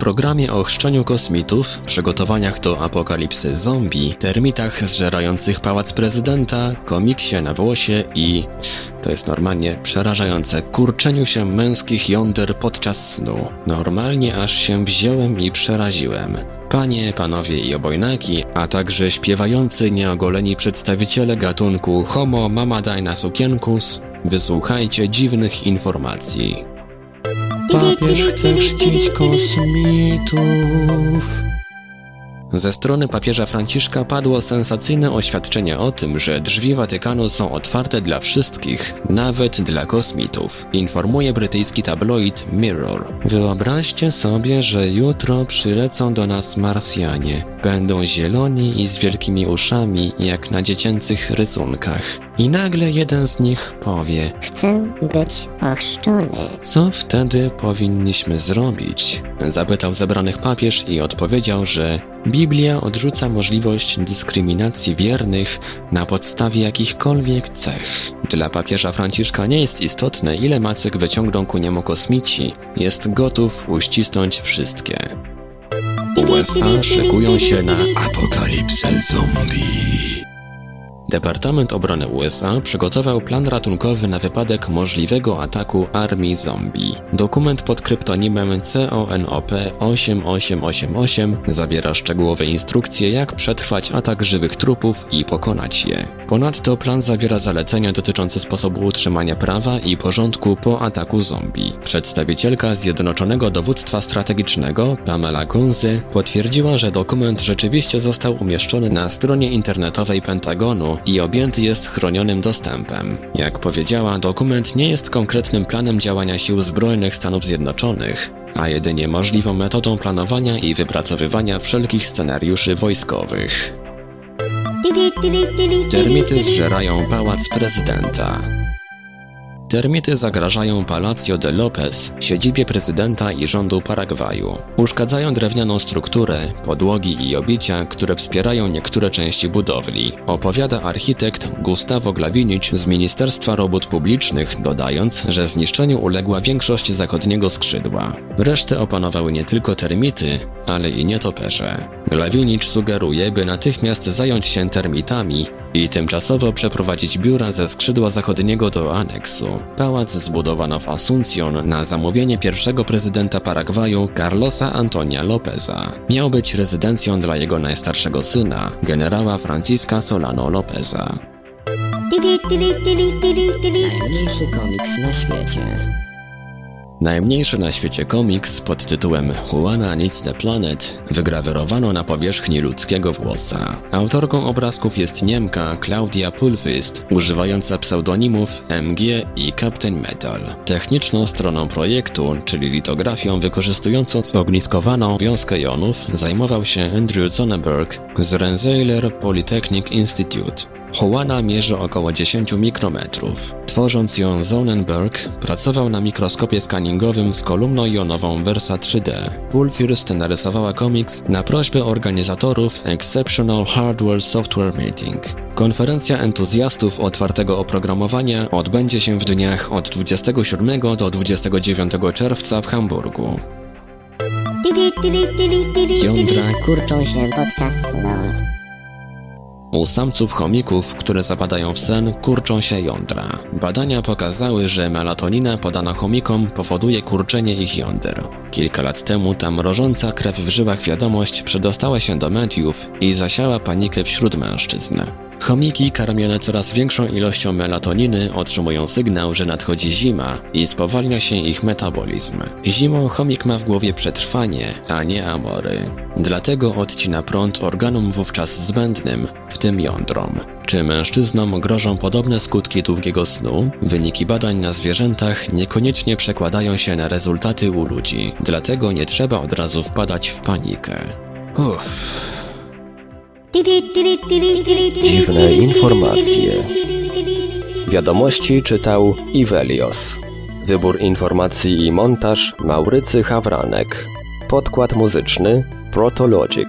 Programie o chrzczeniu kosmitów, przygotowaniach do apokalipsy zombie, termitach zżerających pałac prezydenta, komiksie na włosie i, to jest normalnie przerażające, kurczeniu się męskich jąder podczas snu. Normalnie aż się wziąłem i przeraziłem. Panie, panowie i obojnaki, a także śpiewający nieogoleni przedstawiciele gatunku Homo Mamadina Sukienkus, wysłuchajcie dziwnych informacji. Papież chce chrzcić kosmitów. Ze strony papieża Franciszka padło sensacyjne oświadczenie o tym, że drzwi Watykanu są otwarte dla wszystkich, nawet dla kosmitów, informuje brytyjski tabloid Mirror. Wyobraźcie sobie, że jutro przylecą do nas Marsjanie. Będą zieloni i z wielkimi uszami, jak na dziecięcych rysunkach. I nagle jeden z nich powie: Chcę być ochrzczony. Co wtedy powinniśmy zrobić? Zapytał zebranych papież i odpowiedział, że Biblia odrzuca możliwość dyskryminacji wiernych na podstawie jakichkolwiek cech. Dla papieża Franciszka nie jest istotne, ile macek wyciągną ku niemu kosmici, jest gotów uścisnąć wszystkie. USA szykują się na apokalipsę zombie. Departament Obrony USA przygotował plan ratunkowy na wypadek możliwego ataku armii zombie. Dokument pod kryptonimem CONOP 8888 zawiera szczegółowe instrukcje, jak przetrwać atak żywych trupów i pokonać je. Ponadto plan zawiera zalecenia dotyczące sposobu utrzymania prawa i porządku po ataku zombie. Przedstawicielka Zjednoczonego Dowództwa Strategicznego, Pamela Kunzy, potwierdziła, że dokument rzeczywiście został umieszczony na stronie internetowej Pentagonu i objęty jest chronionym dostępem. Jak powiedziała, dokument nie jest konkretnym planem działania sił zbrojnych Stanów Zjednoczonych, a jedynie możliwą metodą planowania i wypracowywania wszelkich scenariuszy wojskowych. Termity zżerają pałac prezydenta. Termity zagrażają Palacio de Lopez, siedzibie prezydenta i rządu Paragwaju. Uszkadzają drewnianą strukturę, podłogi i obicia, które wspierają niektóre części budowli, opowiada architekt Gustavo Glawinicz z Ministerstwa Robót Publicznych, dodając, że zniszczeniu uległa większość zachodniego skrzydła. Resztę opanowały nie tylko termity, ale i nietoperze. Glawinicz sugeruje, by natychmiast zająć się termitami i tymczasowo przeprowadzić biura ze skrzydła zachodniego do aneksu. Pałac zbudowano w Asuncion na zamówienie pierwszego prezydenta Paragwaju Carlosa Antonia Lopeza. Miał być rezydencją dla jego najstarszego syna, generała Francisca Solano Lopeza. Najmniejszy komiks na świecie. Najmniejszy na świecie komiks pod tytułem Juana Needs the Planet wygrawerowano na powierzchni ludzkiego włosa. Autorką obrazków jest Niemka Claudia Pulfist, używająca pseudonimów MG i Captain Metal. Techniczną stroną projektu, czyli litografią wykorzystującą zogniskowaną wiązkę jonów, zajmował się Andrew Zonneberg z Rensselaer Polytechnic Institute. Hołana mierzy około 10 mikrometrów. Tworząc ją Zonenberg pracował na mikroskopie skaningowym z kolumną jonową Versa 3D. Pulfirst narysowała komiks na prośbę organizatorów Exceptional Hardware Software Meeting. Konferencja entuzjastów otwartego oprogramowania odbędzie się w dniach od 27 do 29 czerwca w Hamburgu. Jądra Kurczą się podczas snu. U samców chomików, które zapadają w sen, kurczą się jądra. Badania pokazały, że melatonina podana chomikom powoduje kurczenie ich jąder. Kilka lat temu ta mrożąca krew w żyłach wiadomość przedostała się do mediów i zasiała panikę wśród mężczyzn. Chomiki karmione coraz większą ilością melatoniny otrzymują sygnał, że nadchodzi zima i spowalnia się ich metabolizm. Zimą chomik ma w głowie przetrwanie, a nie amory. Dlatego odcina prąd organom wówczas zbędnym, tym jądrom. Czy mężczyznom grożą podobne skutki długiego snu? Wyniki badań na zwierzętach niekoniecznie przekładają się na rezultaty u ludzi, dlatego nie trzeba od razu wpadać w panikę. Uff. Dziwne informacje. Wiadomości czytał Ivelios. Wybór informacji i montaż Maurycy Hawranek. Podkład muzyczny Protologic.